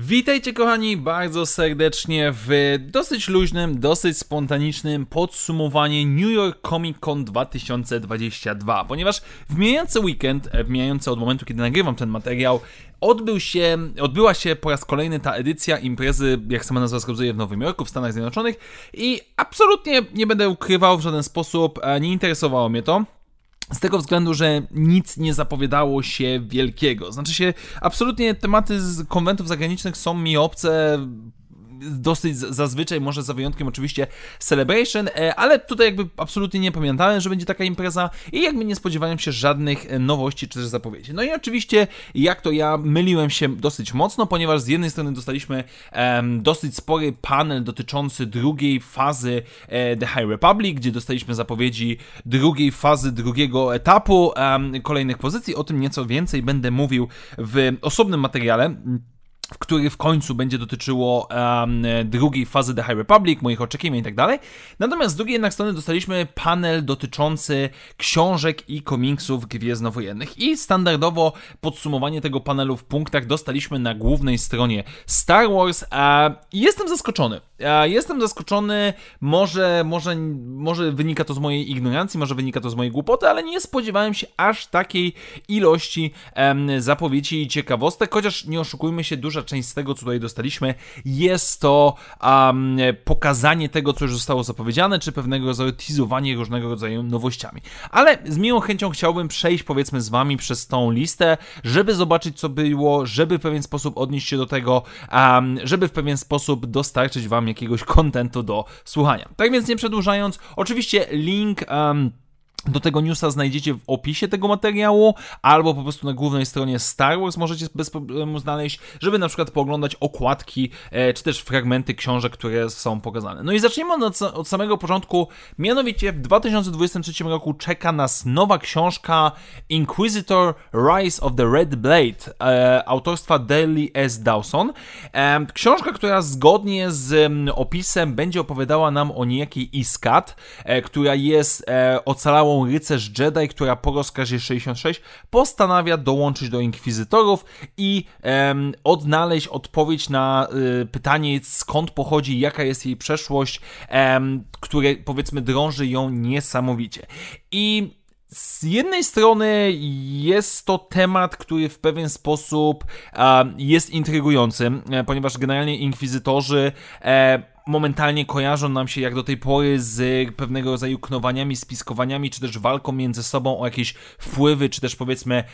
Witajcie kochani bardzo serdecznie w dosyć luźnym, dosyć spontanicznym podsumowaniu New York Comic Con 2022, ponieważ w mijający weekend, w mijający od momentu kiedy nagrywam ten materiał, odbył się, odbyła się po raz kolejny ta edycja imprezy, jak sama nazwa wskazuje, w Nowym Jorku, w Stanach Zjednoczonych i absolutnie nie będę ukrywał w żaden sposób, nie interesowało mnie to. Z tego względu, że nic nie zapowiadało się wielkiego. Znaczy się, absolutnie tematy z konwentów zagranicznych są mi obce dosyć zazwyczaj, może za wyjątkiem oczywiście Celebration, e, ale tutaj jakby absolutnie nie pamiętałem, że będzie taka impreza i jakby nie spodziewałem się żadnych e, nowości czy też zapowiedzi. No i oczywiście, jak to ja, myliłem się dosyć mocno, ponieważ z jednej strony dostaliśmy um, dosyć spory panel dotyczący drugiej fazy e, The High Republic, gdzie dostaliśmy zapowiedzi drugiej fazy, drugiego etapu um, kolejnych pozycji. O tym nieco więcej będę mówił w osobnym materiale który w końcu będzie dotyczyło um, drugiej fazy The High Republic, moich oczekiwań i tak dalej. Natomiast z drugiej jednak strony dostaliśmy panel dotyczący książek i komiksów gwiezdnowojennych i standardowo podsumowanie tego panelu w punktach dostaliśmy na głównej stronie Star Wars. A jestem zaskoczony. Jestem zaskoczony, może, może, może wynika to z mojej ignorancji, może wynika to z mojej głupoty, ale nie spodziewałem się aż takiej ilości um, zapowiedzi i ciekawostek, chociaż nie oszukujmy się, duża część z tego, co tutaj dostaliśmy, jest to um, pokazanie tego, co już zostało zapowiedziane, czy pewnego rodzaju teasowanie różnego rodzaju nowościami. Ale z miłą chęcią chciałbym przejść, powiedzmy, z wami przez tą listę, żeby zobaczyć, co było, żeby w pewien sposób odnieść się do tego, um, żeby w pewien sposób dostarczyć wam jakiegoś kontentu do słuchania. Tak więc nie przedłużając, oczywiście link. Um, do tego newsa znajdziecie w opisie tego materiału, albo po prostu na głównej stronie Star Wars możecie bez problemu znaleźć, żeby na przykład pooglądać okładki, e, czy też fragmenty książek, które są pokazane. No i zacznijmy od, od samego początku, mianowicie w 2023 roku czeka nas nowa książka Inquisitor Rise of the Red Blade e, autorstwa Deli S. Dawson. E, książka, która zgodnie z opisem będzie opowiadała nam o niejakiej Iskat, która jest e, rycerz Jedi, która po rozkazie 66 postanawia dołączyć do inkwizytorów i um, odnaleźć odpowiedź na y, pytanie, skąd pochodzi, jaka jest jej przeszłość, um, które powiedzmy drąży ją niesamowicie. I z jednej strony jest to temat, który w pewien sposób e, jest intrygujący, e, ponieważ generalnie inkwizytorzy e, momentalnie kojarzą nam się jak do tej pory z pewnego rodzaju knowaniami, spiskowaniami, czy też walką między sobą o jakieś wpływy, czy też powiedzmy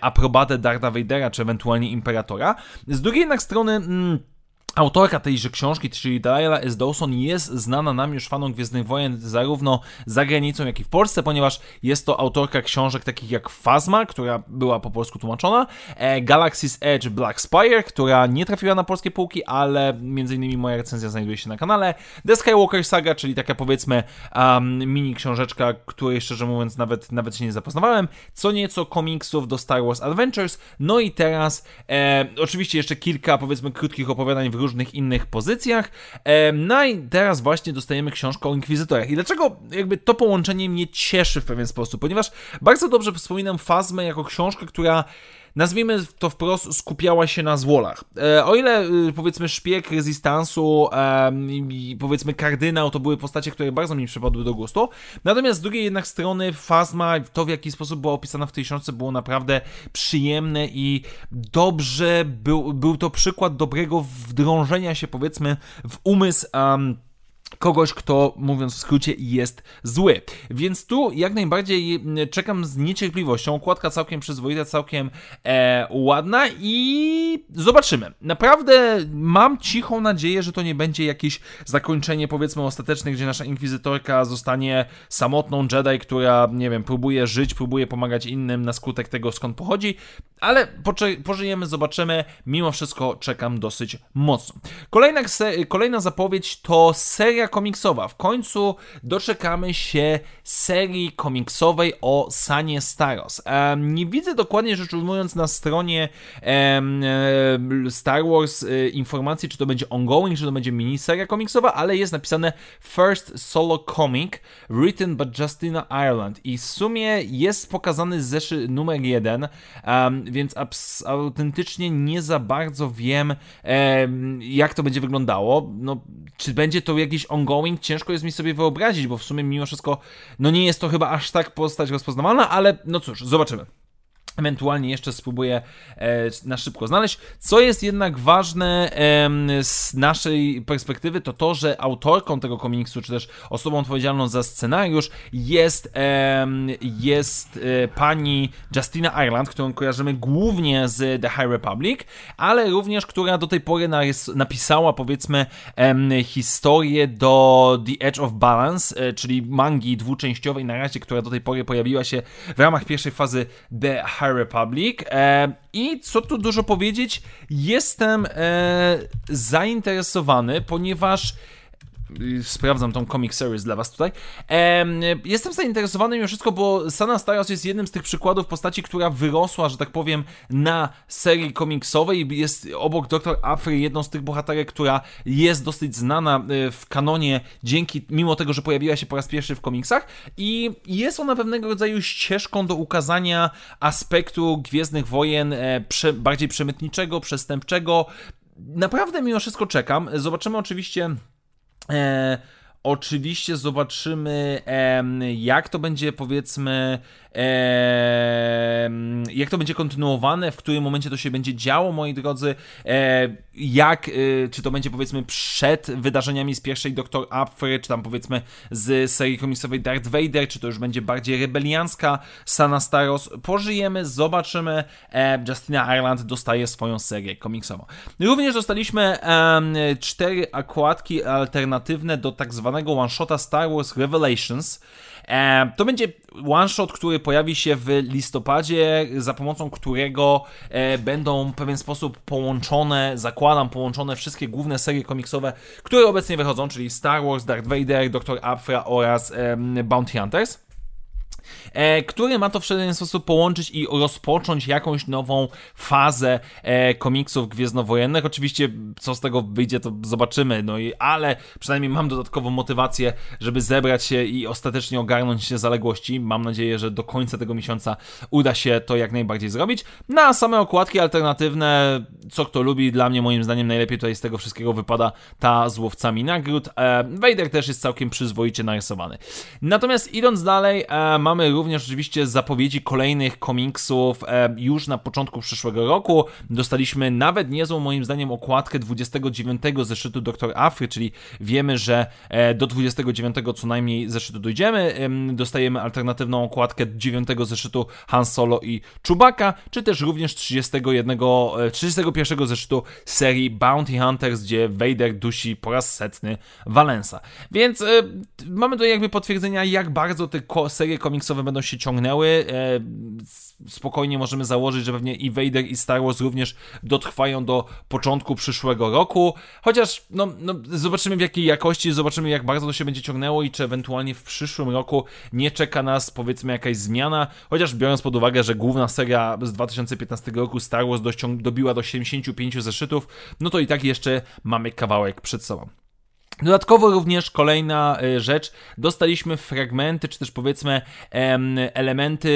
aprobatę Darda Vadera, czy ewentualnie Imperatora. Z drugiej jednak strony... Mm, Autorka tejże książki, czyli Diana S. Dawson, jest znana nam już fanom Gwiezdnych Wojen zarówno za granicą, jak i w Polsce, ponieważ jest to autorka książek takich jak Phasma, która była po polsku tłumaczona, e, Galaxy's Edge Black Spire, która nie trafiła na polskie półki, ale innymi moja recenzja znajduje się na kanale, The Skywalker Saga, czyli taka powiedzmy um, mini książeczka, której szczerze mówiąc nawet, nawet się nie zapoznawałem, co nieco komiksów do Star Wars Adventures, no i teraz e, oczywiście jeszcze kilka powiedzmy krótkich opowiadań w różnych innych pozycjach. No i teraz właśnie dostajemy książkę o inkwizytorach. I dlaczego jakby to połączenie mnie cieszy w pewien sposób? Ponieważ bardzo dobrze wspominam Fazmę jako książkę, która nazwijmy to wprost, skupiała się na złolach. E, o ile y, powiedzmy szpieg rezystansu i powiedzmy kardynał to były postacie, które bardzo mi przypadły do gustu, natomiast z drugiej jednak strony Fazma, to w jaki sposób była opisana w tej książce było naprawdę przyjemne i dobrze, był, był to przykład dobrego wdrążenia się powiedzmy w umysł um, kogoś, kto mówiąc w skrócie jest zły. Więc tu jak najbardziej mm, czekam z niecierpliwością. Układka całkiem przyzwoita, całkiem e, ładna i zobaczymy. Naprawdę mam cichą nadzieję, że to nie będzie jakieś zakończenie powiedzmy ostateczne, gdzie nasza inkwizytorka zostanie samotną Jedi, która nie wiem, próbuje żyć, próbuje pomagać innym na skutek tego skąd pochodzi, ale pożyjemy, zobaczymy. Mimo wszystko czekam dosyć mocno. Kolejna, kolejna zapowiedź to seria komiksowa. W końcu doczekamy się serii komiksowej o Sanie Staros. Um, nie widzę dokładnie rzecz ujmując na stronie um, Star Wars um, informacji, czy to będzie ongoing, czy to będzie miniseria komiksowa, ale jest napisane First Solo Comic written by Justina Ireland i w sumie jest pokazany zeszyt numer jeden, więc autentycznie nie za bardzo wiem, jak to będzie wyglądało. No, czy będzie to jakiś ongoing? Ciężko jest mi sobie wyobrazić, bo w sumie mimo wszystko, no nie jest to chyba aż tak postać rozpoznawalna, ale no cóż, zobaczymy. Ewentualnie jeszcze spróbuję e, na szybko znaleźć. Co jest jednak ważne e, z naszej perspektywy, to to, że autorką tego komiksu, czy też osobą odpowiedzialną za scenariusz jest, e, jest pani Justina Ireland, którą kojarzymy głównie z The High Republic, ale również, która do tej pory napisała, powiedzmy, historię do The Edge of Balance, e, czyli mangi dwuczęściowej na razie, która do tej pory pojawiła się w ramach pierwszej fazy The High High Republic. E, I co tu dużo powiedzieć, jestem e, zainteresowany, ponieważ sprawdzam tą comic series dla was tutaj. jestem zainteresowany mimo wszystko, bo Sana Staros jest jednym z tych przykładów postaci, która wyrosła, że tak powiem, na serii komiksowej. Jest obok Dr. Afry jedną z tych bohaterek, która jest dosyć znana e, w kanonie dzięki, mimo tego, że pojawiła się po raz pierwszy w komiksach i jest ona pewnego rodzaju ścieżką do ukazania aspektu Gwiezdnych Wojen e, prze, bardziej przemytniczego, przestępczego. Naprawdę mimo wszystko czekam. Zobaczymy oczywiście oczywiście zobaczymy, e, jak to będzie, powiedzmy, jak to będzie kontynuowane, w którym momencie to się będzie działo, moi drodzy, jak, e, czy to będzie powiedzmy przed wydarzeniami z pierwszej Doktor Apfry, czy tam powiedzmy z serii komiksowej Darth Vader, czy to już będzie bardziej rebeliancka Sana Staros. Pożyjemy, zobaczymy. Justina Ireland dostaje swoją serię komiksową. Również dostaliśmy cztery akładki alternatywne do tak zwanego one-shota Star Wars Revelations. E, to będzie one shot, który pojawi się w listopadzie, za pomocą którego e, będą w pewien sposób połączone, zakładam, połączone wszystkie główne serie komiksowe, które obecnie wychodzą, czyli Star Wars, Darth Vader, Dr. Aphra oraz Bounty Hunters który ma to w pewien sposób połączyć i rozpocząć jakąś nową fazę e, komiksów gwiezdnowojennych. Oczywiście, co z tego wyjdzie, to zobaczymy, no i ale przynajmniej mam dodatkową motywację, żeby zebrać się i ostatecznie ogarnąć się zaległości. Mam nadzieję, że do końca tego miesiąca uda się to jak najbardziej zrobić. Na same okładki alternatywne, co kto lubi, dla mnie moim zdaniem najlepiej tutaj z tego wszystkiego wypada ta z łowcami nagród. E, Vader też jest całkiem przyzwoicie narysowany. Natomiast idąc dalej, e, mamy również oczywiście zapowiedzi kolejnych komiksów e, już na początku przyszłego roku. Dostaliśmy nawet niezłą moim zdaniem okładkę 29 zeszytu Dr. Afry, czyli wiemy, że e, do 29 co najmniej zeszytu dojdziemy. Dostajemy alternatywną okładkę 9 zeszytu Han Solo i Chewbacca, czy też również 31, 31 e, zeszytu serii Bounty Hunters, gdzie Vader dusi po raz setny Valensa. Więc mamy tu jakby potwierdzenia, jak bardzo te serie komiksowe będą się ciągnęły. E, spokojnie możemy założyć, że pewnie i Vader i Star Wars również dotrwają do początku przyszłego roku. Chociaż no, no, zobaczymy w jakiej jakości, zobaczymy jak bardzo to się będzie ciągnęło i czy ewentualnie w przyszłym roku nie czeka nas powiedzmy jakaś zmiana. Chociaż biorąc pod uwagę, że główna seria z 2015 roku Star Wars dobiła do 75 zeszytów, no to i tak jeszcze mamy kawałek przed sobą. Dodatkowo również kolejna y, rzecz, dostaliśmy fragmenty, czy też powiedzmy elementy,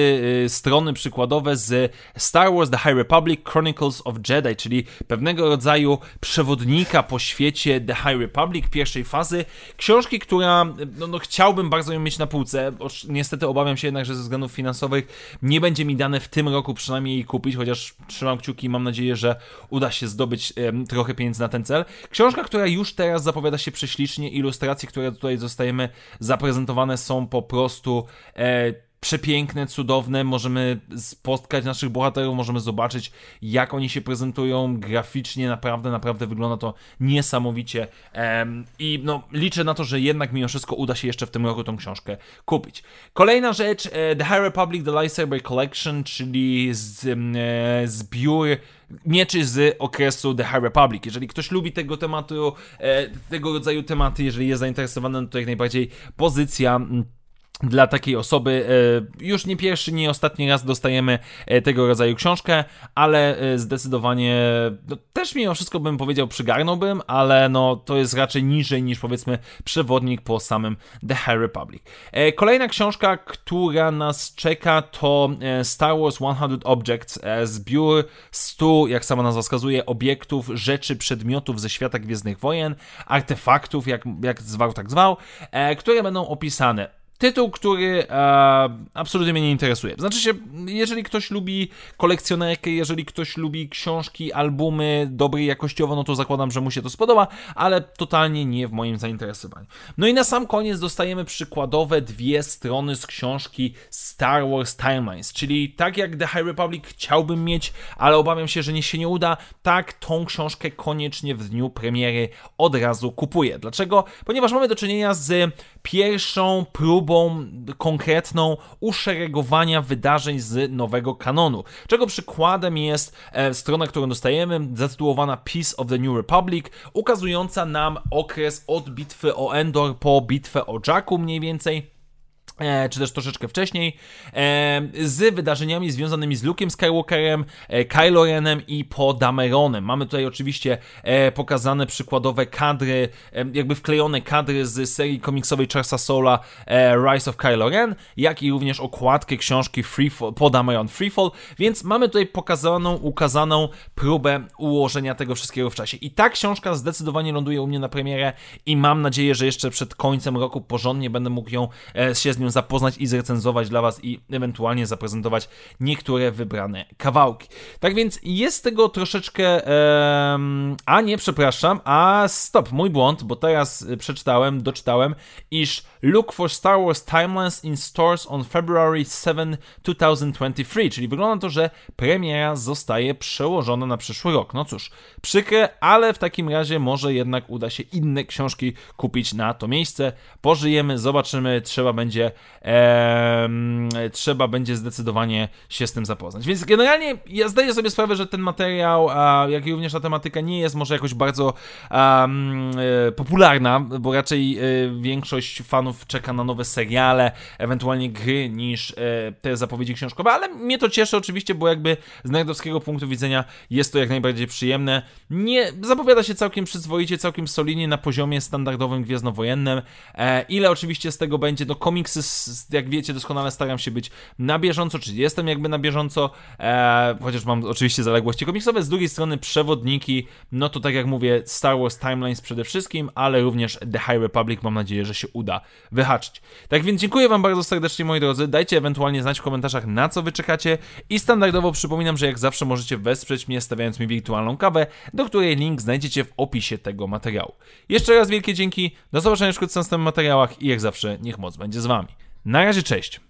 y, strony przykładowe z Star Wars The High Republic Chronicles of Jedi, czyli pewnego rodzaju przewodnika po świecie The High Republic pierwszej fazy. Książki, która no, no chciałbym bardzo ją mieć na półce, niestety obawiam się jednak, że ze względów finansowych nie będzie mi dane w tym roku przynajmniej jej kupić, chociaż trzymam kciuki i mam nadzieję, że uda się zdobyć trochę pieniędzy na ten cel. Książka, która już teraz zapowiada się przy ślicznie. Ilustracje, które tutaj zostajemy zaprezentowane są po prostu e, przepiękne, cudowne, możemy spotkać naszych bohaterów, możemy zobaczyć jak oni się prezentują graficznie, naprawdę, naprawdę wygląda to niesamowicie i no liczę na to, że jednak mimo wszystko uda się jeszcze w tym roku tą książkę kupić. Kolejna rzecz, e, The High Republic The Lightsaber Collection, czyli z, e, zbiór mieczy z okresu The High Republic. Jeżeli ktoś lubi tego tematu, e, tego rodzaju tematy, jeżeli jest zainteresowany, no to jak najbardziej pozycja dla takiej osoby. E, już nie pierwszy, nie ostatni raz dostajemy e, tego rodzaju książkę, ale e, zdecydowanie no, też mimo wszystko bym powiedział przygarnąłbym, ale no to jest raczej niżej niż powiedzmy przewodnik po samym The High Republic. Kolejna książka, która nas czeka to Star Wars 100 Objects, zbiór 100, jak sama nazwa wskazuje, obiektów, rzeczy, przedmiotów ze świata Gwiezdnych Wojen, artefaktów, jak, jak zwał, tak zwał, które będą opisane tytuł, który e, absolutnie mnie nie interesuje. Znaczy się, jeżeli ktoś lubi kolekcjonerkę, jeżeli ktoś lubi książki, albumy dobrej jakościowo, no to zakładam, że mu się to spodoba, ale totalnie nie w moim zainteresowaniu. No i na sam koniec dostajemy przykładowe dwie strony z książki Star Wars Timelines, czyli tak jak The High Republic chciałbym mieć, ale obawiam się, że nie się nie uda, tak tą książkę koniecznie w dniu premiery od razu kupuję. Dlaczego? Ponieważ mamy do czynienia z pierwszą próbą konkretną uszeregowania wydarzeń z nowego kanonu. Czego przykładem jest e, strona, którą dostajemy, zatytułowana Peace of the New Republic, ukazująca nam okres od bitwy o Endor po bitwę o Jakku mniej więcej czy też troszeczkę wcześniej, e, z wydarzeniami związanymi z Luke'em Skywalkerem, e, Kylo Renem i Podameronem. Mamy tutaj oczywiście pokazane przykładowe kadry, jakby wklejone kadry z serii komiksowej Charlesa Sola Rise of Kylo Ren, jak i również okładkę książki Freefall, Podameron Freefall, więc mamy tutaj pokazaną, ukazaną próbę ułożenia tego wszystkiego w czasie. I ta książka zdecydowanie ląduje u mnie na premierę i mam nadzieję, że jeszcze przed końcem roku porządnie będę mógł ją się z nią zapoznać i zrecenzować dla Was i ewentualnie zaprezentować niektóre wybrane kawałki. Tak więc jest tego troszeczkę. A nie, przepraszam, a stop, mój błąd, bo teraz przeczytałem, doczytałem, iż Look for Star Wars Timelines in stores on February 7, 2023, czyli wygląda to, że premiera zostaje przełożona na przyszły rok. No cóż, przykre, ale w takim razie może jednak uda się inne książki kupić na to miejsce. Pożyjemy, zobaczymy, trzeba będzie e, trzeba będzie zdecydowanie się z tym zapoznać. Więc generalnie ja zdaję sobie sprawę, że ten materiał, a, jak i również ta tematyka nie jest może jakoś bardzo um, popularna, bo raczej e, większość fanów czeka na nowe seriale, ewentualnie gry niż e, te zapowiedzi książkowe, ale mnie to cieszy oczywiście, bo jakby z nerdowskiego punktu widzenia jest to jak najbardziej przyjemne. Nie, zapowiada się całkiem przyzwoicie, całkiem solidnie na poziomie standardowym gwiezdnowojennym. E, ile oczywiście z tego będzie, to komiksy jak wiecie doskonale staram się być na bieżąco, czyli jestem jakby na bieżąco, e, chociaż mam oczywiście zaległości komiksowe, z drugiej strony przewodniki, no to tak jak mówię, Star Wars Timelines przede wszystkim, ale również The High Republic mam nadzieję, że się uda wyhaczyć. Tak więc dziękuję wam bardzo serdecznie moi drodzy, dajcie ewentualnie znać w komentarzach na co wy czekacie i standardowo przypominam, że jak zawsze możecie wesprzeć mnie stawiając mi wirtualną kawę, do której link znajdziecie w opisie tego materiału. Jeszcze raz wielkie dzięki, do zobaczenia wkrótce w następnych materiałach i jak zawsze niech moc będzie z wami. Na razie, cześć.